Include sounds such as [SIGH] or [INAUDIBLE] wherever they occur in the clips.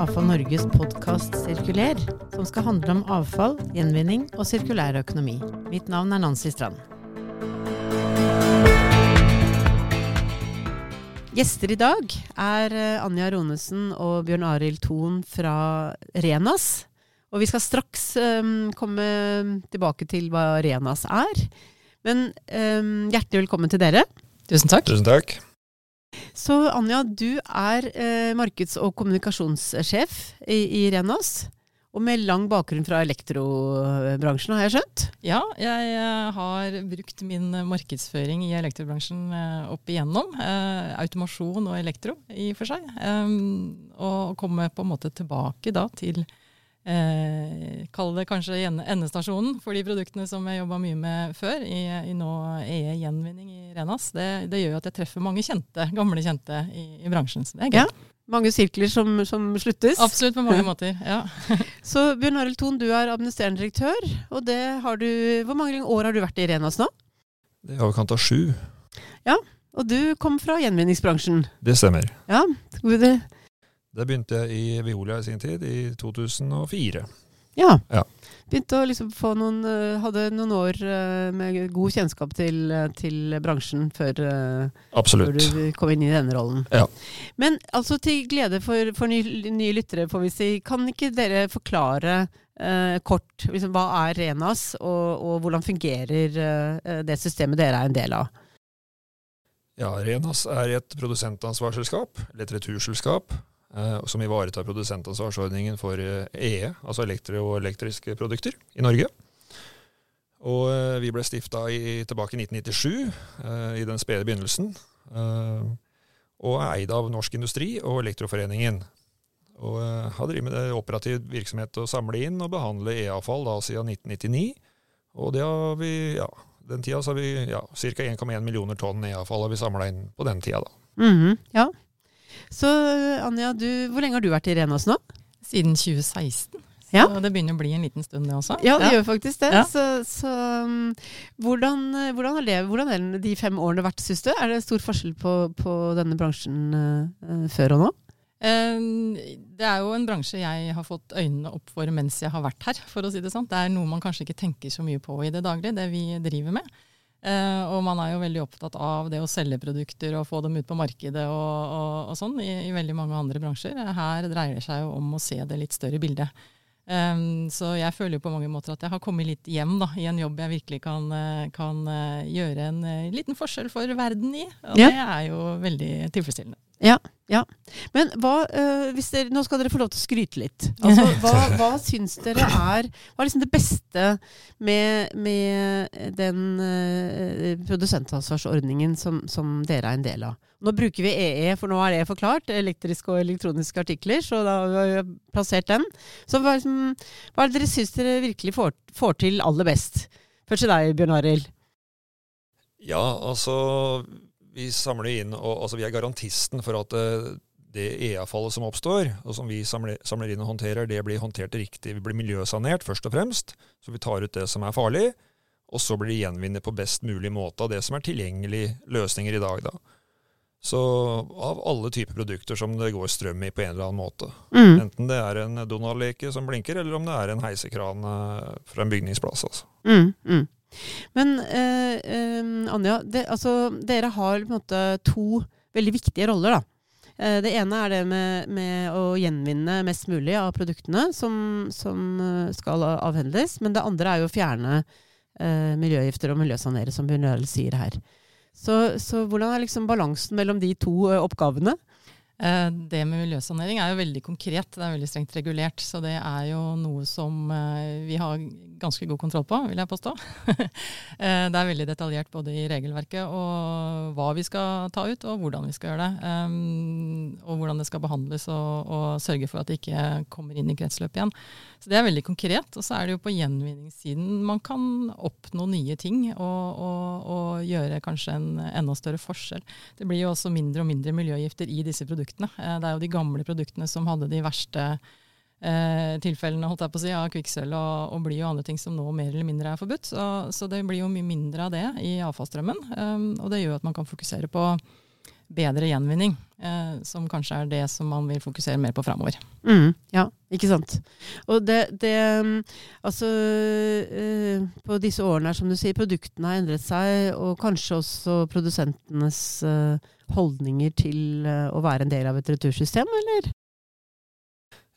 Avfall Norges podkast Sirkuler, som skal handle om avfall, gjenvinning og sirkulær økonomi. Mitt navn er Nancy Strand. Gjester i dag er eh, Anja Ronesen og Bjørn Arild Thon fra Renas. Og vi skal straks um, komme tilbake til hva Renas er. Men um, hjertelig velkommen til dere. Tusen takk. Tusen takk. Så Anja, du er eh, markeds- og kommunikasjonssjef i, i Renas. Og med lang bakgrunn fra elektrobransjen, har jeg skjønt? Ja, jeg eh, har brukt min markedsføring i elektrobransjen eh, opp igjennom. Eh, automasjon og elektro i og for seg. Um, og komme på en måte tilbake da til eh, Kall det kanskje endestasjonen for de produktene som jeg jobba mye med før, i, i nå EE Gjenvinning i Renas. Det, det, gjør at jeg treffer mange kjente, gamle kjente i, i bransjen. Så det er gøy. Ja. Mange sirkler som, som sluttes. Absolutt, på mange [LAUGHS] måter. ja. [LAUGHS] Så Bjørn Arild Thon, du er administrerende direktør. og det har du, Hvor mange år har du vært i Renas nå? Det er overkant av sju. Ja, Og du kom fra gjenvinningsbransjen. Det stemmer. Ja, det, Det begynte jeg i Veolia i sin tid, i 2004. ja. Ja. Begynte å liksom få noen eh, Hadde noen år eh, med god kjennskap til, eh, til bransjen før, før du kom inn i denne rollen. Ja. Men altså til glede for, for nye, nye lyttere, får vi si, kan ikke dere forklare eh, kort liksom, hva er Renas, og, og hvordan fungerer eh, det systemet dere er en del av? Ja, Renas er et produsentansvarsselskap, eller et returselskap, som ivaretar produsentansvarsordningen for eh, EE, altså elektro og elektriske produkter, i Norge. Og eh, vi ble stifta tilbake i 1997, eh, i den spede begynnelsen, eh, og er eid av Norsk Industri og Elektroforeningen. Og eh, har drevet med det operativ virksomhet å samle inn og behandle E-avfall da siden 1999. Og det har vi, ja, den tida så har vi ja, ca. 1,1 millioner tonn E-avfall har vi samla inn på den tida, da. Mhm, ja. Så Anja, du, hvor lenge har du vært i Renås nå? Siden 2016. Ja. Så det begynner å bli en liten stund, det også. Ja, det gjør faktisk det. Ja. Så, så um, hvordan, hvordan har det, hvordan har de fem årene vært, syns du? Er det stor forskjell på, på denne bransjen uh, før og nå? Det er jo en bransje jeg har fått øynene opp for mens jeg har vært her, for å si det sånn. Det er noe man kanskje ikke tenker så mye på i det daglige, det vi driver med. Eh, og man er jo veldig opptatt av det å selge produkter og få dem ut på markedet og, og, og sånn i, i veldig mange andre bransjer. Her dreier det seg jo om å se det litt større bildet. Um, så jeg føler jo på mange måter at jeg har kommet litt hjem da, i en jobb jeg virkelig kan, eh, kan eh, gjøre en liten forskjell for verden i. Og Ja. det er jo veldig tilfredsstillende. Ja, ja. Men hva, eh, hvis dere, nå skal dere få lov til å skryte litt. Altså, [LAUGHS] hva, hva syns dere er Hva er liksom det beste med, med den uh, produsentansvarsordningen som, som dere er en del av? Nå bruker vi EE, for nå er det forklart. Elektriske og elektroniske artikler. Så da har vi plassert den. Så hva, liksom, hva er det dere syns dere virkelig får, får til aller best? Først til deg, Bjørn Arild. Ja, altså Vi samler inn, og altså, vi er garantisten for at eh, det EA-fallet som oppstår, og som vi samler, samler inn og håndterer, det blir håndtert riktig. Vi blir miljøsanert, først og fremst. Så vi tar ut det som er farlig. Og så blir det gjenvunnet på best mulig måte av det som er tilgjengelige løsninger i dag. da. Så av alle typer produkter som det går strøm i på en eller annen måte. Mm. Enten det er en Donald-leke som blinker, eller om det er en heisekran fra en bygningsplass. altså. Mm, mm. Men eh, eh, Anja, det, altså, dere har måte to veldig viktige roller. da. Eh, det ene er det med, med å gjenvinne mest mulig av produktene som, som eh, skal avhendes. Men det andre er jo å fjerne eh, miljøgifter og miljøsanere, som Bjørn Jarl sier her. Så, så hvordan er liksom balansen mellom de to oppgavene? Eh, Det med miljøsanering er jo veldig konkret, det er veldig strengt regulert. Så det er jo noe som eh, vi har ganske god kontroll på, vil jeg påstå. [LAUGHS] Eh, Det er veldig detaljert både i regelverket og hva vi skal ta ut, og hvordan vi skal gjøre det. Og hvordan det skal behandles, og, og sørge for at det ikke kommer inn i kretsløpet igjen. Så det er veldig konkret. Og så er det jo på gjenvinningssiden man kan oppnå nye ting og, og, og gjøre kanskje en enda større forskjell. Det blir jo også mindre og mindre miljøgifter i disse produktene. Eh, Det er jo de gamle produktene som hadde de verste eh, tilfellene holdt jeg på å si, av kvikksølv og, og bly og andre ting som nå mer eller mindre er forbudt. Så, så det blir jo mye mindre av det i avfallsstrømmen. Um, og det gjør at man kan fokusere på bedre gjenvinning, eh, som kanskje er det som man vil fokusere mer på framover. Mm, ja, ikke sant. Og det, det mm, Altså eh, På disse årene her, som du sier, produktene har endret seg, og kanskje også produsentenes eh, holdninger til eh, å være en del av et retursystem, eller?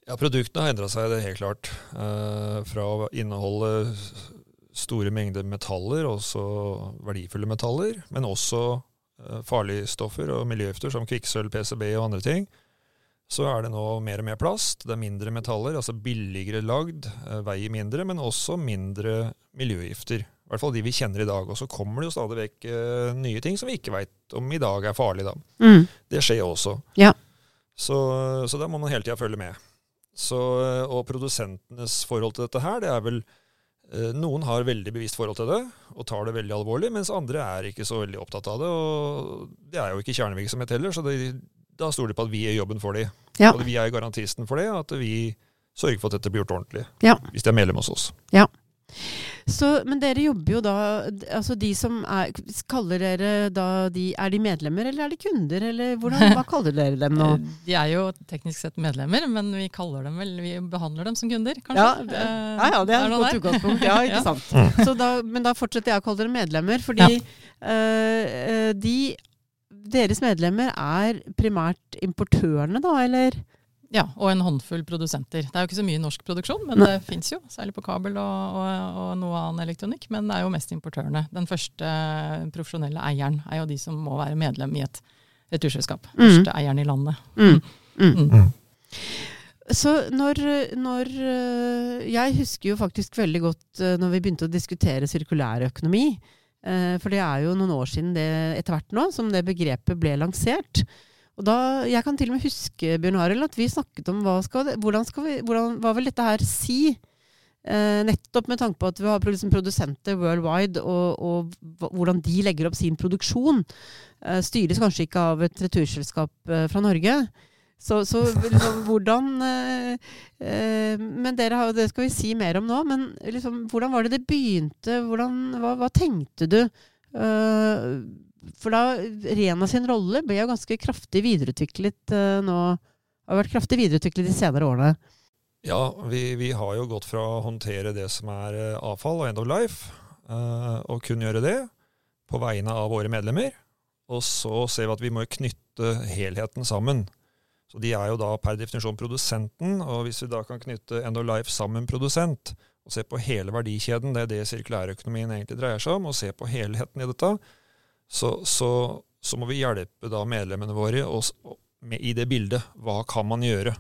Ja, Produktene har endra seg, det er helt klart. Eh, fra å inneholde store mengder metaller, også verdifulle metaller, men også farlige stoffer og miljøgifter som kvikksølv, PCB og andre ting. Så er det nå mer og mer plast. Det er mindre metaller, altså billigere lagd, eh, veier mindre, men også mindre miljøgifter. I hvert fall de vi kjenner i dag. Og så kommer det jo stadig vekk eh, nye ting som vi ikke veit om i dag er farlige, da. Mm. Det skjer også. Ja. Så, så da må man hele tida følge med. Så, og produsentenes forhold til dette her, det er vel eh, Noen har veldig bevisst forhold til det og tar det veldig alvorlig, mens andre er ikke så veldig opptatt av det. Og det er jo ikke kjernevirksomhet heller, så det, da stoler de på at vi gjør jobben for dem. Ja. Og vi er garantisten for det, at vi sørger for at dette blir gjort ordentlig. Ja. Hvis de er medlem hos oss. Så, men dere jobber jo da Altså de som er Kaller dere da de Er de medlemmer, eller er de kunder, eller hvordan, hva kaller dere dem nå? [LAUGHS] De er jo teknisk sett medlemmer, men vi kaller dem vel, vi behandler dem som kunder, kanskje. Ja, det, ja, ja, det er et godt utgangspunkt. Ja, ikke [LAUGHS] sant. Så da, men da fortsetter jeg å kalle dere medlemmer, fordi ja. eh, de deres medlemmer er primært importørene, da, eller? Ja, og en håndfull produsenter. Det er jo ikke så mye norsk produksjon, men Nei. det fins jo. Særlig på kabel og, og, og noe annen elektronikk. Men det er jo mest importørene. Den første profesjonelle eieren er jo de som må være medlem i et returselskap. Mm. Første eieren i landet. Mm. Mm. Mm. Så når, når øh, Jeg husker jo faktisk veldig godt øh, når vi begynte å diskutere sirkulær økonomi. Eh, For det er jo noen år siden det etter hvert nå som det begrepet ble lansert. Og da, Jeg kan til og med huske Bjørn Harald, at vi snakket om hva, skal det, hvordan skal vi, hvordan, hva vil dette her si? Eh, nettopp med tanke på at vi har liksom produsenter worldwide, og, og hvordan de legger opp sin produksjon. Eh, styres kanskje ikke av et returselskap eh, fra Norge. Så, så liksom, [LAUGHS] hvordan eh, eh, Men dere har, det skal vi si mer om nå. Men liksom, hvordan var det det begynte? Hvordan, hva, hva tenkte du? Eh, for da Rena sin rolle ble jo ganske kraftig videreutviklet uh, nå. Har vært kraftig videreutviklet de senere årene. Ja, vi, vi har jo gått fra å håndtere det som er eh, avfall og end of life, uh, og kun gjøre det på vegne av våre medlemmer. Og så ser vi at vi må knytte helheten sammen. Så de er jo da per definisjon produsenten, og hvis vi da kan knytte end of life sammen produsent, og se på hele verdikjeden, det er det sirkulærøkonomien egentlig dreier seg om, og se på helheten i dette, så, så, så må vi hjelpe da medlemmene våre og, med, i det bildet. Hva kan man gjøre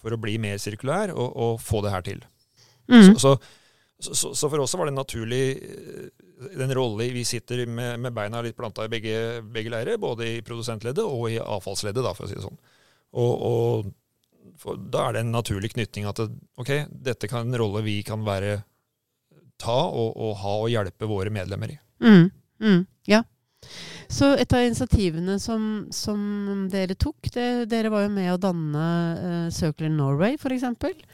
for å bli mer sirkulær og, og få det her til? Mm. Så, så, for oss var det naturlig eh, den rolle vi sitter med, med beina litt planta i begge, begge leirer, både i produsentleddet og i avfallsleddet, da, for å si det sånn. Og, og da er det en naturlig knytning at det, ok, dette kan en rolle vi kan være ta og, og ha og hjelpe våre medlemmer i. Mm, mm, ja. Så et av initiativene som, som dere tok, det, dere var jo med å danne uh, in Norway, f.eks.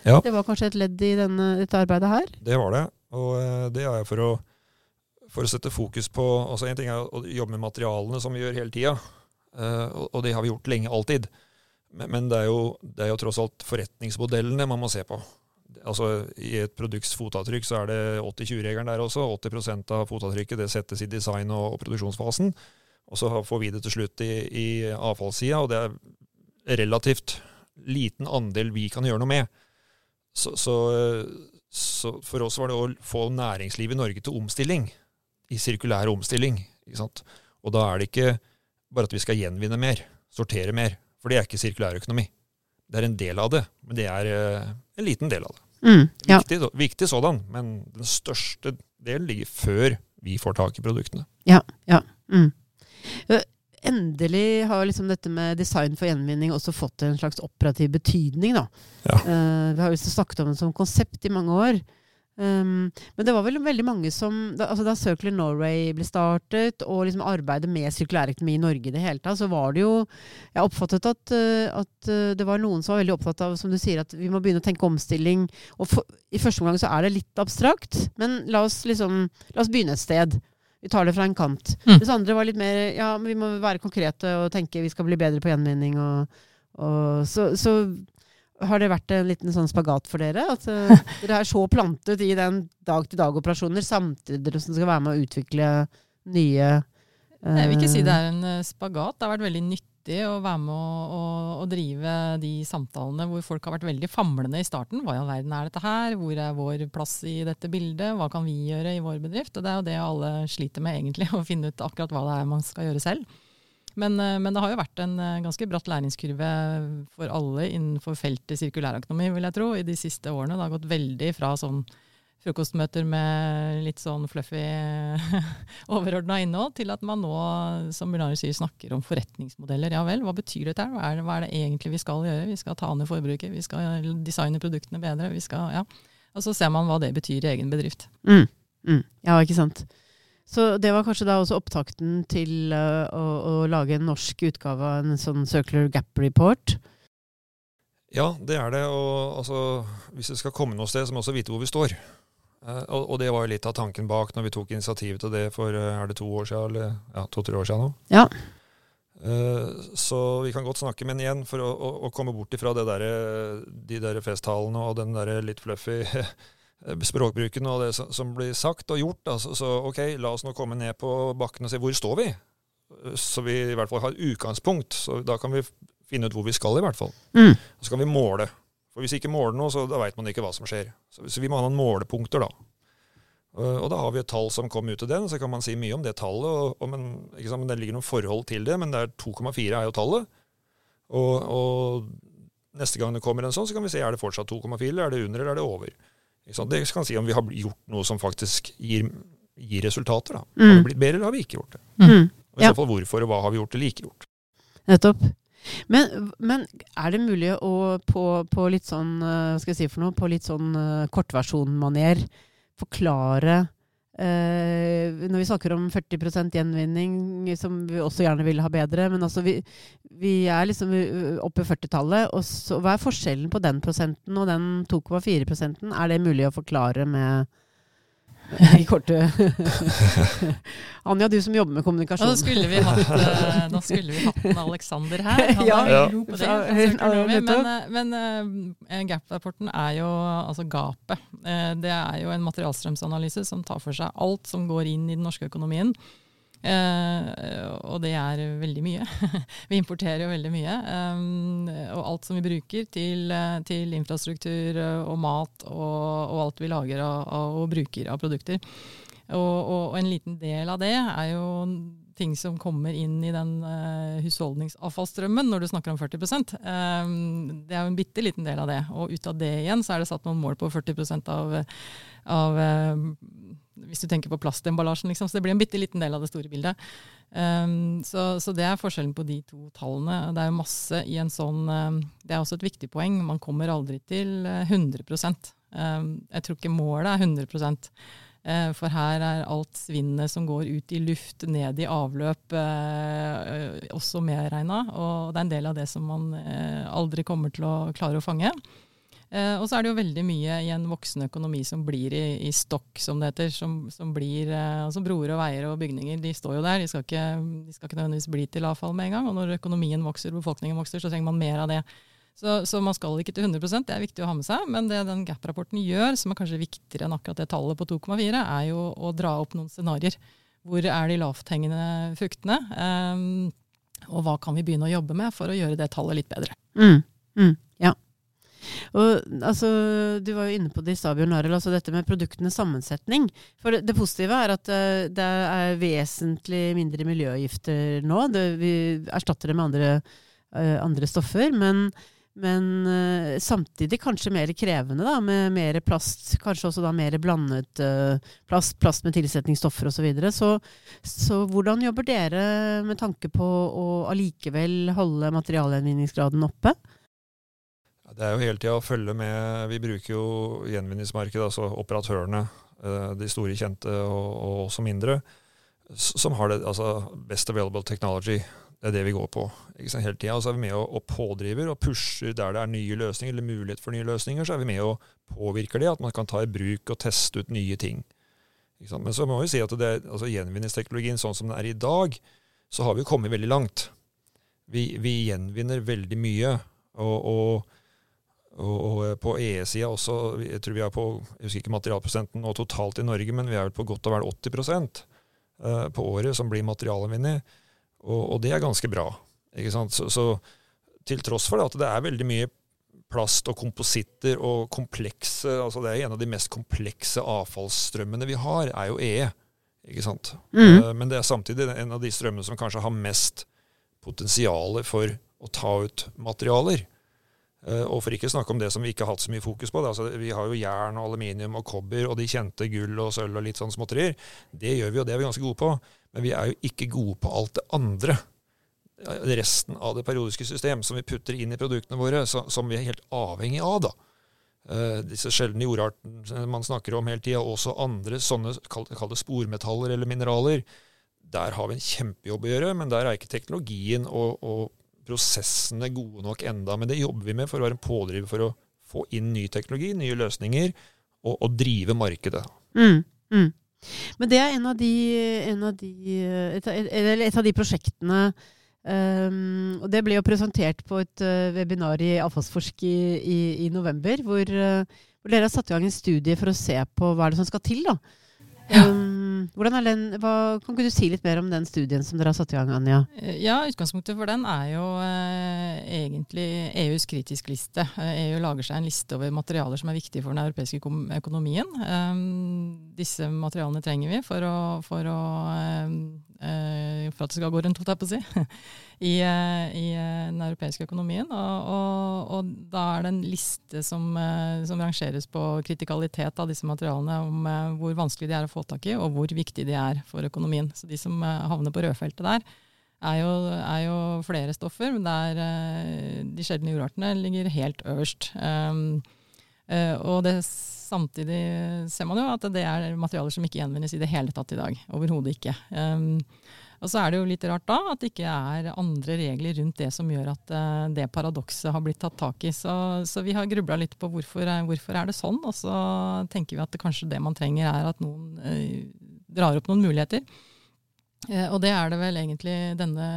Ja. Det var kanskje et ledd i denne, dette arbeidet her? Det var det. Og uh, det er for å, for å sette fokus på altså En ting er å jobbe med materialene, som vi gjør hele tida. Uh, og, og det har vi gjort lenge, alltid. Men, men det, er jo, det er jo tross alt forretningsmodellene man må se på. Altså I et produkts fotavtrykk så er det 80-20-regelen der også. 80% av fotavtrykket det settes i design- og, produksjonsfasen. Og så får vi det til slutt i, i avfallssida, og det er relativt liten andel vi kan gjøre noe med. Så, så, så for oss var det å få næringslivet i Norge til omstilling. I sirkulær omstilling. Og da er det ikke bare at vi skal gjenvinne mer, sortere mer. For det er ikke sirkulær økonomi. Det er en del av det, men det er eh, en liten del av det. Mm, ja. Viktig, viktig sådan, men den største delen ligger før vi får tak i produktene. Mm. Eh, Endelig har liksom dette med design for gjenvinning også fått en slags operativ betydning. Ja. Uh, vi har jo snakket om det som konsept i mange år. Um, men det var vel veldig mange som Da, altså da Circular Norway ble startet, og liksom arbeidet med sirkulærøkonomi i Norge i det hele tatt, så var det jo Jeg oppfattet at, eh, at eh, det var noen som var veldig opptatt av som du sier, at vi må begynne å tenke omstilling. Og for, I første omgang så er det litt abstrakt, men la oss liksom La oss begynne et sted. Vi tar det fra en kant. Mm. Mens andre var litt mer Ja, men vi må være konkrete og tenke vi skal bli bedre på gjenvinning. Og, og så, så har det vært en liten sånn spagat for dere? At eh, [LAUGHS] dere er så plantet i den dag-til-dag-operasjoner samtidig som skal være med å utvikle nye Jeg vil ikke si det eh, er en eh, spagat. Det har vært veldig nyttig å være med å, å, å drive de samtalene hvor folk har vært veldig famlende i starten. Hva i all verden er dette her? Hvor er vår plass i dette bildet? Hva kan vi gjøre i vår bedrift? Og det er jo det alle sliter med, egentlig. [LAUGHS] Å finne ut akkurat hva det er man skal gjøre selv. Men, eh, men det har jo vært en eh, ganske bratt læringskurve for alle innenfor feltet sirkulærøkonomi, vil jeg tro, i de siste årene. Det har gått veldig fra sånn frokostmøter med litt sånn fluffy [LAUGHS] overordna innhold, til at man nå, som Bjørnar sier, snakker om forretningsmodeller. Ja vel, hva betyr dette? Hva er, det, hva er det egentlig vi skal gjøre? Vi skal ta ned forbruket, vi skal designe produktene bedre. vi skal, ja. Og så ser man hva det betyr i egen bedrift. Mm, mm, ja, ikke sant. Så det var kanskje da også opptakten til uh, å, å, lage en norsk utgave av en sånn Circular Gap Report. Ja, det er det. Og altså, hvis det skal komme noe sted, så må vi også vite hvor vi står. Uh, og, og, det var jo litt av tanken bak når vi tok initiativet til det for uh, er det to år siden, eller ja, to-tre år siden nå. Ja. så vi kan godt snakke, men igjen, for å, å, å komme bort ifra det der, de der festtalene og den der litt fluffy [LAUGHS] språkbruken og det som blir sagt og gjort. Altså, så ok, la oss nå komme ned på bakken og se hvor står vi. Så vi i hvert fall har utgangspunkt. Så da kan vi finne ut hvor vi skal, i hvert fall. Mm. Så kan vi måle. For hvis vi ikke måler noe, så da veit man ikke hva som skjer. Så, så, vi må ha noen målepunkter, da. Og da har vi et tall som kom ut av den, så kan man si mye om det tallet. Og, og, men, men, Det ligger noen forhold til det, men 2,4 er jo tallet. Og, og neste gang det kommer en sånn, så kan vi se er det fortsatt 2,4, eller er det under, eller er det over. Det kan si om vi har gjort noe som faktisk gir, gir resultater. Da. Mm. Har det blitt bedre, eller har vi ikke gjort det? Mm. Og I ja. så fall hvorfor, og hva har vi gjort eller ikke gjort. Nettopp. Men, men, er det mulig å på, på litt sånn hva skal jeg si for noe, på litt sånn uh, kortversjonmaner forklare Når vi snakker om 40% gjenvinning, som vi også gjerne vil ha bedre Men altså vi, vi er liksom oppe i 40-tallet. og Hva er forskjellen på den prosenten og den 2,4 prosenten? Er det mulig å forklare med [LAUGHS] i korte [LAUGHS] Anja, du som jobber med kommunikasjon. Nå skulle vi hatt, uh, skulle vi hatt en Alexander her. Han [LAUGHS] ja, er veldig god på det. Ja, men, men uh, Gap-rapporten er jo altså gapet. Det er jo en materialstrømsanalyse som tar for seg alt som går inn i den norske økonomien. Uh, og det er veldig mye. [LAUGHS] vi importerer jo veldig mye. Um, og alt som vi bruker til, til infrastruktur og mat og, og, alt vi lager av, og bruker av produkter. Og, og, og, en liten del av det er jo ting som kommer inn i den uh, husholdningsavfallsstrømmen når du snakker om 40 um, Det er jo en bitte liten del av det. Og ut av det igjen så er det satt noen mål på 40% av, av uh, hvis du tenker på plastemballasjen, liksom. Så det blir en bitte liten del av det store bildet. Um, så, så, det er forskjellen på de to tallene. Det er masse i en sånn um, Det er også et viktig poeng. Man kommer aldri til 100 um, Jeg tror ikke målet er 100 uh, For her er alt svinnet som går ut i luft, ned i avløp, uh, også medregna. Og det er en del av det som man aldri kommer til å klare å fange. Eh, og så er det jo veldig mye i en voksen økonomi som blir i, i stokk, som det heter. Som, som blir, eh, altså Broer og veier og bygninger de står jo der. De skal, ikke, de skal ikke nødvendigvis bli til avfall med en gang. Og når økonomien vokser, befolkningen vokser, så trenger man mer av det. Så, så, man skal ikke til 100 det er viktig å ha med seg. Men det den Gap-rapporten gjør, som er kanskje viktigere enn akkurat det tallet på 2,4, er jo å dra opp noen scenarioer. Hvor er de lavthengende fruktene? Um, og hva kan vi begynne å jobbe med for å gjøre det tallet litt bedre? Mm, mm. Og, altså, du var jo inne på det i stad, Bjørn Arild, altså dette med produktenes sammensetning. For det, positive er at uh, det er vesentlig mindre miljøgifter nå. Det, vi erstatter det med andre, uh, andre stoffer. Men, men uh, samtidig kanskje mer krevende, da, med mer plast. Kanskje også da mer blandet plast, plast med tilsetningsstoffer osv. Så, videre. så Så hvordan jobber dere med tanke på å allikevel holde materialgjenvinningsgraden oppe? Det er jo hele tida å følge med. Vi bruker jo gjenvinningsmarkedet, altså operatørene, eh, de store kjente og, og også mindre, som har det, altså best available technology. Det er det vi går på ikke sant, hele tida. Er vi med og, og, pådriver og pusher der det er nye løsninger, eller mulighet for nye løsninger. Så er vi med og påvirker det, at man kan ta i bruk og teste ut nye ting. Men så må vi si at det, altså gjenvinningsteknologien sånn som den er i dag, så har vi kommet veldig langt. Vi, vi gjenvinner veldig mye. Og, og, og, og på EE-sida også, jeg tror vi er på jeg husker ikke materialprosenten nå totalt i Norge, men vi er vel på godt og vel 80 eh, på året som blir materialgjenvunnet. Og, og, det er ganske bra. Ikke sant? Så, så til tross for det, at det er veldig mye plast og kompositter og komplekse altså Det er en av de mest komplekse avfallsstrømmene vi har, er jo EE. Ikke sant? Mm. Uh, men det er samtidig en av de strømmene som kanskje har mest potensial for å ta ut materialer. Uh, og for ikke å snakke om det som vi ikke har hatt så mye fokus på. Altså, vi har jo jern og aluminium og kobber og de kjente gull og sølv og litt sånn småtterier. Det gjør vi, og det er vi ganske gode på. Men vi er jo ikke gode på alt det andre resten av det periodiske system som vi putter inn i produktene våre, som vi er helt avhengig av. da. Uh, disse sjeldne jordartene man snakker om hele tida, også andre sånne kall det spormetaller eller mineraler. Der har vi en kjempejobb å gjøre, men der er ikke teknologien og, og prosessene gode nok enda. Men det jobber vi med for å være en pådriver for å få inn ny teknologi, nye løsninger, og, og drive markedet. Mm, mm. Men det er en av de, en av de et, et, av de prosjektene Um, og det ble jo presentert på et uh, webinar i Avfallsforsk i, i, i november, hvor, uh, hvor, dere har satt i gang en studie for å se på hva er det som skal til. da. Ja. Um, den, hva, kan ikke du si litt mer om den studien som dere har satt i gang, Anja? Eh, ja, Utgangspunktet for den er jo eh, egentlig EUs kritisk liste. EU lager seg en liste over materialer som er viktige for den europeiske økonomien. Um, disse materialene trenger vi for å, for å Eh, for at det skal gå rundt, holdt jeg på å si, [LAUGHS] i, eh, i, eh, den europeiske økonomien. Og, og, og, da er det en liste som, som, rangeres på kritikalitet av disse materialene, om hvor vanskelig de er å få tak i, og hvor viktig de er for økonomien. Så de som havner på rødfeltet der, er jo, er jo flere stoffer, men der de sjeldne jordartene ligger helt øverst. Um, og det Samtidig ser man jo at det er materialer som ikke gjenvinnes i det hele tatt i dag. Overhodet ikke. Og så er det jo litt rart da at det ikke er andre regler rundt det som gjør at uh, det paradokset har blitt tatt tak i. Så, så vi har grubla litt på hvorfor, hvorfor, er det sånn, og så tenker vi at det kanskje det man trenger er at noen uh, drar opp noen muligheter. Uh, og det er det vel egentlig denne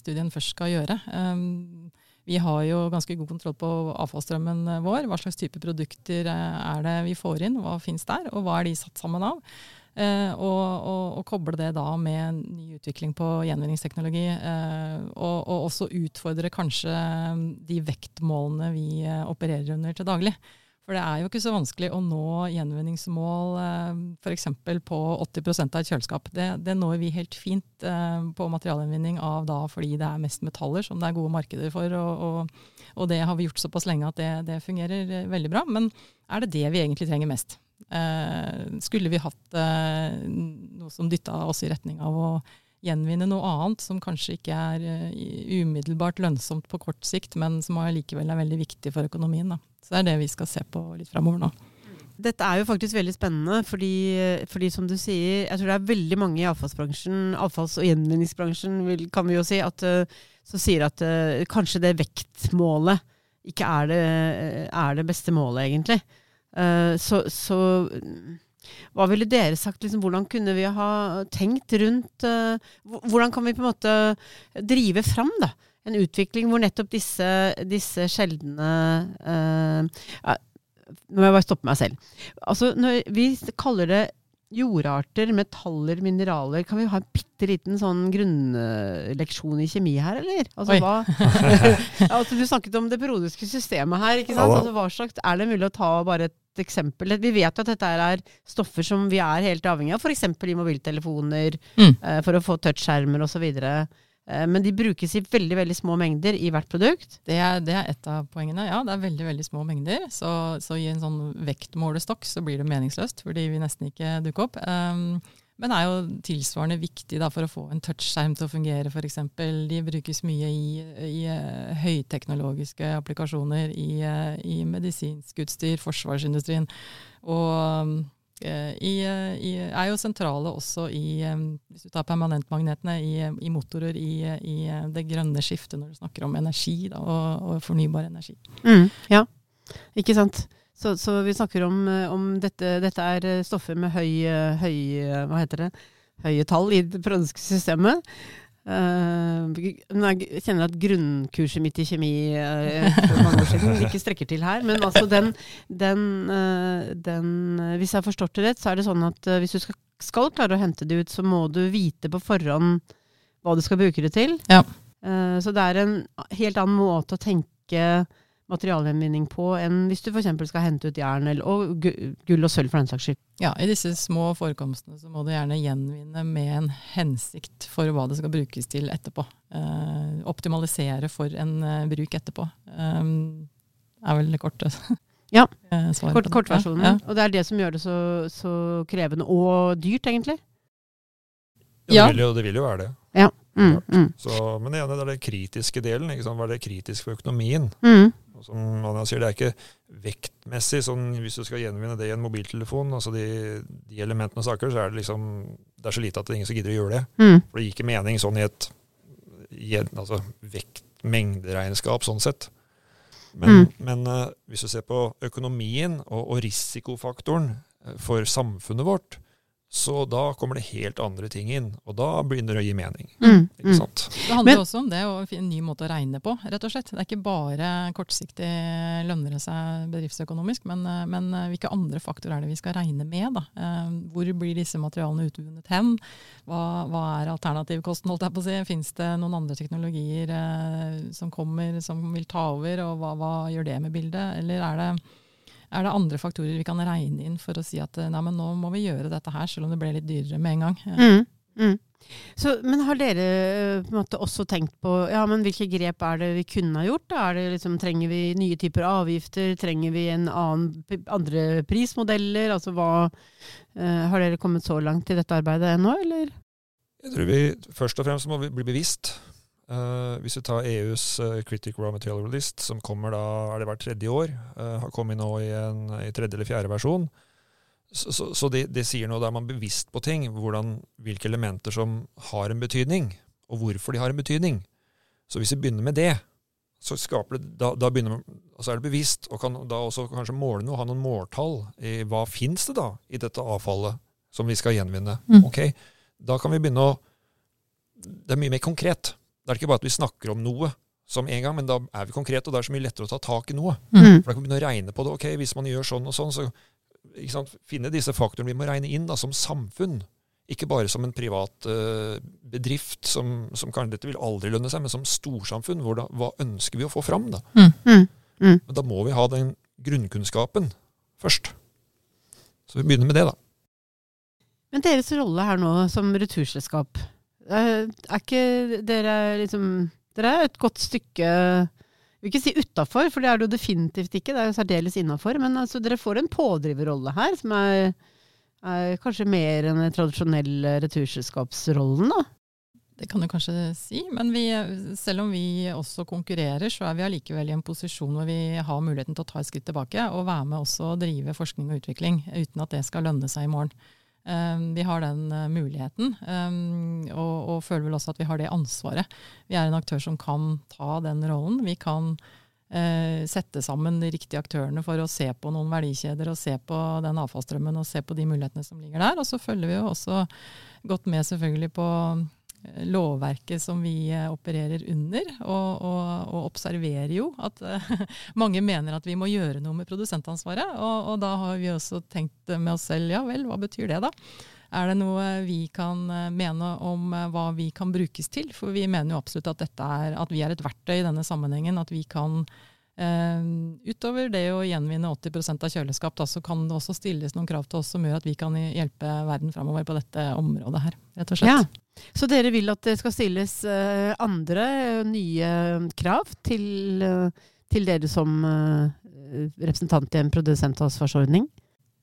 studien først skal gjøre. Um, vi har jo ganske god kontroll på avfallsstrømmen eh, vår. Hva slags type produkter eh, er det vi får inn, hva finnes der, og hva er de satt sammen av? Eh, og, og, og, koble det da med ny utvikling på gjenvinningsteknologi. Eh, og, og, også utfordre kanskje de vektmålene vi eh, opererer under til daglig. For det er jo ikke så vanskelig å nå gjenvinningsmål eh, f.eks. på 80% av et kjøleskap. Det, det, når vi helt fint eh, på materialgjenvinning av da fordi det er mest metaller som det er gode markeder for. Og, og, og det har vi gjort såpass lenge at det, det, fungerer eh, veldig bra. Men er det det vi egentlig trenger mest? Skulle vi hatt noe som dytta oss i retning av å gjenvinne noe annet som kanskje ikke er uh, umiddelbart lønnsomt på kort sikt, men som allikevel er veldig viktig for økonomien. Da. Så det er det vi skal se på litt framover nå. Dette er jo faktisk veldig spennende, fordi, fordi, som du sier, jeg tror det er veldig mange i avfallsbransjen, avfalls- og gjenvinningsbransjen kan vi jo si, at, uh, som sier at uh, kanskje det vektmålet ikke er det, er det beste målet, egentlig. så, så hva ville dere sagt? Liksom, hvordan kunne vi ha tenkt rundt uh, Hvordan kan vi på en måte drive fram da, en utvikling hvor nettopp disse, disse sjeldne uh, Nå må jeg bare stoppe meg selv. Altså, når vi kaller det jordarter, metaller, mineraler. Kan vi ha en bitte liten sånn grunnleksjon i kjemi her, eller? Altså, hva, [LAUGHS] altså, du snakket om det periodiske systemet her. ikke sant? Altså, hva slags, er det mulig å ta bare et eksempel? Vi vet jo at dette er stoffer som vi er helt avhengig av, f.eks. i mobiltelefoner, mm. uh, for å få touchskjermer osv. Eh, men de brukes i veldig veldig små mengder i hvert produkt. Det er, det er et av poengene. Ja, det er veldig veldig små mengder. Så, så i en sånn vektmålestokk så blir det meningsløst, fordi vi nesten ikke dukker opp. Um, men er jo tilsvarende viktig da, for å få en touchskjerm til å fungere, f.eks. De brukes mye i, i uh, høyteknologiske applikasjoner, i, uh, i medisinsk utstyr, forsvarsindustrien. Og Eh, i, eh, i, er jo sentrale også i eh, hvis du tar permanentmagnetene, i, i motorer i, det grønne skiftet når du snakker om energi da, og, og, fornybar energi. Mm, ja, ikke sant. Så, så vi snakker om, eh, om dette, dette er eh, stoffer med høy, eh, høy eh, Hva heter det? Høye tall i det produktske systemet. Uh, jeg kjenner at grunnkurset mitt i kjemi uh, for mange år siden ikke strekker til her. Men altså den, den, uh, den Hvis jeg har forstått det rett, så er det sånn at hvis du skal, skal, klare å hente det ut, så må du vite på forhånd hva du skal bruke det til. Ja. så det er en helt annen måte å tenke materialgjenvinning på enn hvis du f.eks. skal hente ut jern eller, og gull og sølv for den saks skyld. Ja, I disse små forekomstene så må du gjerne gjenvinne med en hensikt for hva det skal brukes til etterpå. Eh, optimalisere for en eh, bruk etterpå. Eh, er vel det korte ja. [LAUGHS] svaret. Kort, kortversjonen. Ja. Og det er det som gjør det så, så krevende og dyrt, egentlig. Ja, det vil jo, det vil jo være det. Ja. Mm, mm. Så, men det ene er den kritiske delen. Ikke sant? Hva er det kritisk for økonomien? Mm som Anja sier, det er ikke vektmessig sånn hvis du skal gjenvinne det i en mobiltelefon. altså De, de elementene og saker, så er det liksom det er så lite at det er ingen som gidder å gjøre det. Mm. For det gir ikke mening sånn i et, i et altså vekt-mengderegnskap sånn sett. Men, mm. men uh, hvis du ser på økonomien og, og risikofaktoren eh, for samfunnet vårt, så da kommer det helt andre ting inn, og da begynner det å gi mening. Mm, ikke mm. Det handler Men, også om det å finne en ny måte å regne på, rett og slett. Det er ikke bare kortsiktig lønner det seg bedriftsøkonomisk, men, eh, men, eh, hvilke andre faktorer er det vi skal regne med? Da? Eh, hvor blir disse materialene utvunnet hen? Hva, hva er alternativkosten, holdt jeg på å si? Fins det noen andre teknologier eh, som kommer, som vil ta over, og hva, hva gjør det med bildet? Eller er det er det andre faktorer vi kan regne inn for å si at nei, men nå må vi gjøre dette her, selv om det ble litt dyrere med en gang? Mm, mm. Så, men har dere eh, på en måte også tenkt på ja, men hvilke grep er det vi kunne ha gjort? Er det liksom, trenger vi nye typer avgifter? Trenger vi en annen, andre prismodeller? Altså, hva, uh, har dere kommet så langt i dette arbeidet ennå, eller? Jeg tror vi først og fremst må bli bevisst Uh, hvis du tar EUs uh, Critic Raw Material List, som kommer da er det hvert tredje år, uh, har kommet nå i en i tredje eller fjerde versjon, så, så, så det, de sier noe, da er man bevisst på ting, hvordan, hvilke elementer som har en betydning, og hvorfor de har en betydning. Så hvis vi begynner med det, så det, da, da man, altså er det bevisst, og kan da også kanskje måle noe, ha noen måltall i hva fins det da i dette avfallet som vi skal gjenvinne. Mm. Ok, Da kan vi begynne å Det er mye mer konkret. Da er det ikke bare at vi snakker om noe som en gang, men da er vi konkrete, og det er så mye lettere å ta tak i noe. Mm. For da kan vi begynne å regne på det. Ok, hvis man gjør sånn og sånn, så sant, finne disse faktorene vi må regne inn da, som samfunn. Ikke bare som en privat uh, bedrift som, som kanskje dette vil aldri lønne seg, men som storsamfunn. Da, hva ønsker vi å få fram? Da mm. Mm. mm. Men da må vi ha den grunnkunnskapen først. Så vi begynner med det, da. Men deres rolle her nå som returselskap, er ikke dere liksom Dere er et godt stykke vil ikke si utafor, for det er det jo definitivt ikke. Det er jo særdeles innafor. Men altså, dere får en pådriverrolle her, som er, er kanskje mer enn den tradisjonelle returselskapsrollen, da? Det kan du kanskje si, men vi, selv om vi også konkurrerer, så er vi allikevel i en posisjon hvor vi har muligheten til å ta et skritt tilbake og være med også å drive forskning og utvikling, uten at det skal lønne seg i morgen. Um, vi har den uh, muligheten, um, og, føler vel også at vi har det ansvaret. Vi er en aktør som kan ta den rollen. Vi kan uh, sette sammen de riktige aktørene for å se på noen verdikjeder og se på den avfallsstrømmen og se på de mulighetene som ligger der. Og så følger vi jo også godt med selvfølgelig på lovverket som vi eh, opererer under, og, og, og observerer jo at uh, [LAUGHS] mange mener at vi må gjøre noe med produsentansvaret. Og, og, da har vi også tenkt med oss selv ja vel, hva betyr det da? Er det noe vi kan eh, mene om hva vi kan brukes til? For vi mener jo absolutt at, er, at vi er et verktøy i denne sammenhengen. At vi kan utover det å gjenvinne 80 av kjøleskap, da, så kan det også stilles noen krav til oss som gjør at vi kan hjelpe verden framover på dette området her. rett og slett. Ja. Så dere vil at det skal stilles uh, andre uh, nye krav til, til dere som representant i en produsentansvarsordning?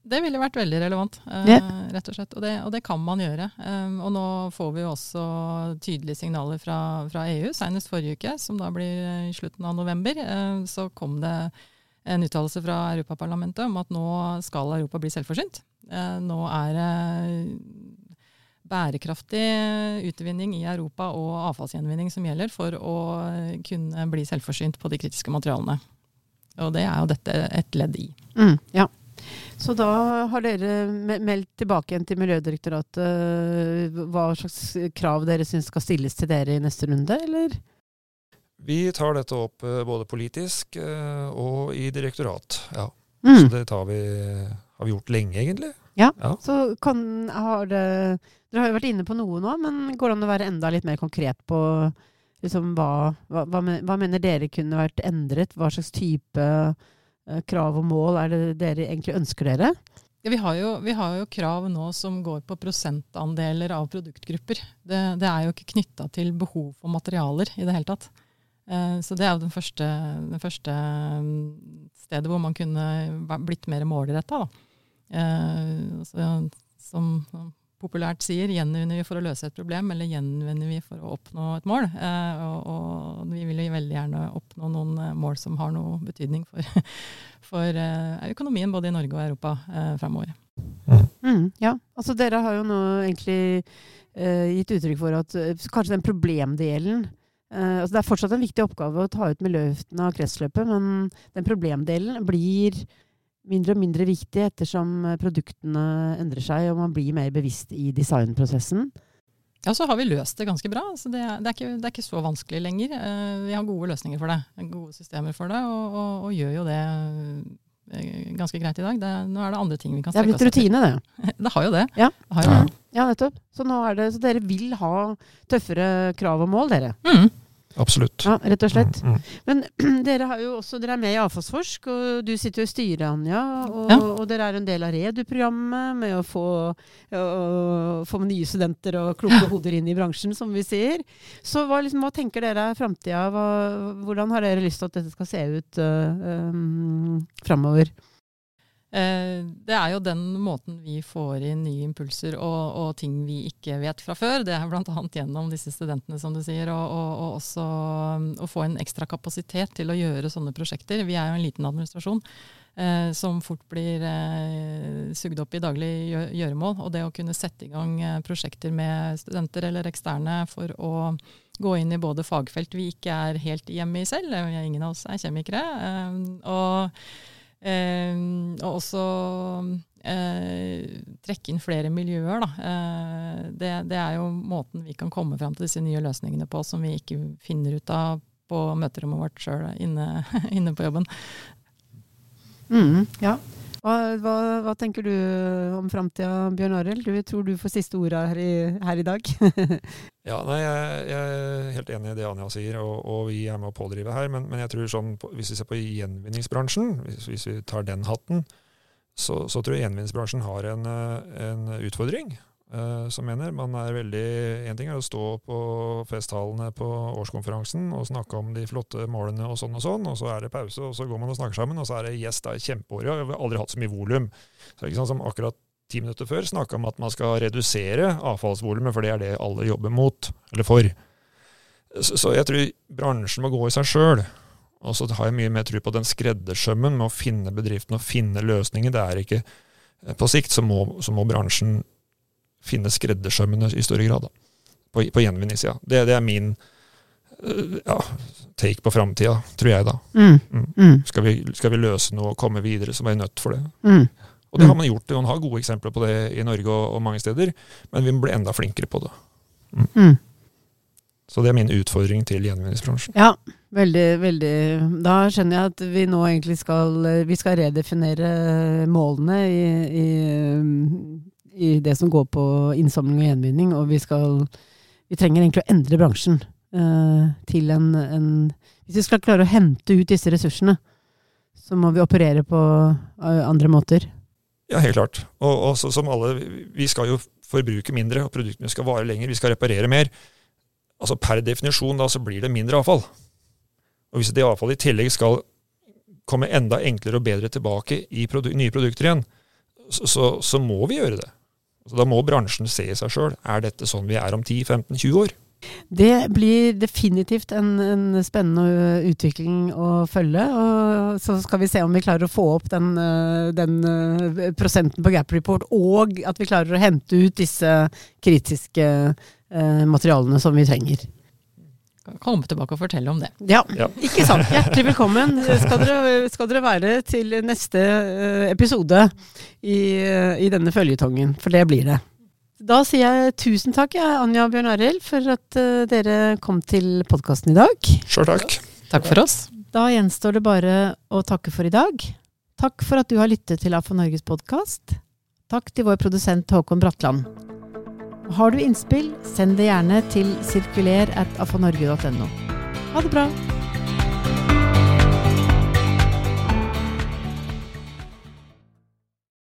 Det ville vært veldig relevant, eh, rett og slett. Og det, og det, kan man gjøre. Um, og nå får vi jo også tydelige signaler fra, fra, EU. Senest forrige uke, som da blir i slutten av november, uh, så kom det en uttalelse fra Europaparlamentet om at nå skal Europa bli selvforsynt. Uh, nå er det bærekraftig utvinning i Europa og avfallsgjenvinning som gjelder for å kunne bli selvforsynt på de kritiske materialene. Og det er jo dette et ledd i. Mm, ja. Så da har dere meldt tilbake igjen til Miljødirektoratet eh, hva slags krav dere syns skal stilles til dere i neste runde, eller? Vi tar dette opp eh, både politisk eh, og i direktorat, ja. Mm. Så det vi, har vi gjort lenge, egentlig. Ja, ja. så kan, har det Dere har jo vært inne på noe nå, men går det an å være enda litt mer konkret på liksom, hva, hva, hva, mener dere kunne vært endret? Hva slags type krav og mål er det dere egentlig ønsker dere? Ja, vi, har jo, vi, har jo, krav nå som går på prosentandeler av produktgrupper. Det, det er jo ikke knytta til behov for materialer i det hele tatt. Eh, så det er jo den første, den første, mm, stedet hvor man kunne blitt mer målretta. Eh, som populært sier, gjenvinner vi for å løse et problem, eller gjenvinner vi for å oppnå et mål? Eh, og, og, vi vil jo veldig gjerne oppnå noen eh, mål som har noe betydning for, [LAUGHS] for eh, økonomien både i Norge og Europa eh, framover. Mm. Mm, ja, altså dere har jo nå egentlig eh, gitt uttrykk for at eh, kanskje den problemdelen altså Det er fortsatt en viktig oppgave å ta ut miljøgiften av kretsløpet, men den problemdelen blir mindre og mindre viktig ettersom eh, produktene endrer seg og man blir mer bevisst i designprosessen. Ja, så har vi løst det ganske bra. Så det, det, er, ikke, det er, ikke, så vanskelig lenger. Eh, vi har gode løsninger for det, gode systemer for det, og, og, og gjør jo det eh, ganske greit i dag. Det, nå er det andre ting vi kan strekke oss etter. Det er blitt rutine, det. [LAUGHS] det har jo det. Ja, har jo det. ja nettopp. Så, det, så, dere vil ha tøffere krav og mål, dere? Mm. Absolutt. Ja, Rett og slett. Mm, mm. Men [CLEARS THROAT] dere, har jo også, dere er med i Avfallsforsk, og du sitter jo i styret, Anja. Og, ja. og dere er en del av REDU-programmet med å få, å, få nye studenter og [LAUGHS] kloke hoder inn i bransjen, som vi sier. Så hva, liksom, hva tenker dere er framtida? Hvordan har dere lyst til at dette skal se ut uh, um, framover? Eh, det er jo den måten vi får inn nye impulser og, og ting vi ikke vet fra før. Det er bl.a. gjennom disse studentene, som du sier, og, og, og også um, å få en ekstra kapasitet til å gjøre sånne prosjekter. Vi er jo en liten administrasjon eh, som fort blir eh, sugd opp i daglig gjøremål. Og det å kunne sette i gang eh, prosjekter med studenter eller eksterne for å gå inn i både fagfelt vi ikke er helt hjemme i selv, ingen av oss er kjemikere, eh, og og også eh, trekke inn flere miljøer. Eh, det, det, er jo måten vi kan komme fram til disse nye løsningene på, som vi ikke finner ut av på møterommet vårt sjøl inne, [LAUGHS] inne, på jobben. Mm, ja. Hva, hva, hva, tenker du om framtida, Bjørn Arild? Du tror du får siste ordet her her i dag? [LAUGHS] ja, nei, jeg, jeg, er helt enig i det Anja sier, og, og vi er med å pådrive her. Men, men jeg tror sånn, hvis vi ser på gjenvinningsbransjen, hvis, hvis vi tar den hatten, så, så, tror jeg gjenvinningsbransjen har en, en utfordring. Uh, som mener man er veldig En ting er å stå på festtalene på årskonferansen og snakke om de flotte målene og sånn og sånn, og så er det pause, og så går man og snakker sammen, og så er det yes, det er kjempeår. Vi har aldri hatt så mye volum. Så ikke sånn som akkurat ti minutter før snakka om at man skal redusere avfallsvolumet, for det er det alle jobber mot, eller for. Så, så jeg tror bransjen må gå i seg sjøl. Og så har jeg mye mer tro på den skreddersømmen med å finne bedriften og finne løsninger. Det er ikke På sikt så må, så må bransjen finne skreddersømmene i større grad. Da. På, på gjenvinningssida. Det, det er min uh, ja, take på framtida, tror jeg, da. Mm. Mm. mm. Skal, vi, skal, vi, løse noe og komme videre, så er vi nødt for det. Mm. Og det har man gjort. Man har gode eksempler på det i Norge og, og mange steder, men vi må bli enda flinkere på det. Mm. mm. Så det er min utfordring til gjenvinningsbransjen. Ja, veldig, veldig. Da skjønner jeg at vi nå egentlig skal, vi skal redefinere målene i, i i det som går på innsamling og gjenvinning, og vi skal Vi trenger egentlig å endre bransjen eh, til en, en, Hvis vi skal klare å hente ut disse ressursene, så må vi operere på uh, andre måter. Ja, helt klart. Og, og så, som alle, vi skal jo forbruke mindre, og produktene skal vare lenger. Vi skal reparere mer. Altså Per definisjon da, så blir det mindre avfall. Og hvis det avfallet i tillegg skal komme enda enklere og bedre tilbake i produ nye produkter igjen, så, så, så, må vi gjøre det. Så Da må bransjen se i seg sjøl. Er dette sånn vi er om 10-15-20 år? Det blir definitivt en, en, spennende utvikling å følge. og Så skal vi se om vi klarer å få opp den, den prosenten på Gap Report, og at vi klarer å hente ut disse kritiske eh, materialene som vi trenger. Komme tilbake og fortelle om det. Ja, Ja. ikke sant. Hjertelig velkommen skal dere, skal dere være til neste eh, episode i, eh, i denne føljetongen, for det blir det. Da sier jeg tusen takk, jeg, Anja og Bjørn Arild, for at eh, dere kom til podkasten i dag. Sjøl takk. Takk for oss. Da gjenstår det bare å takke for i dag. Takk for at du har lyttet til AFA Norges podkast. Takk til vår produsent Håkon Bratland. Har du innspill, send det gjerne til sirkuler at afanorge.no. Ha det bra!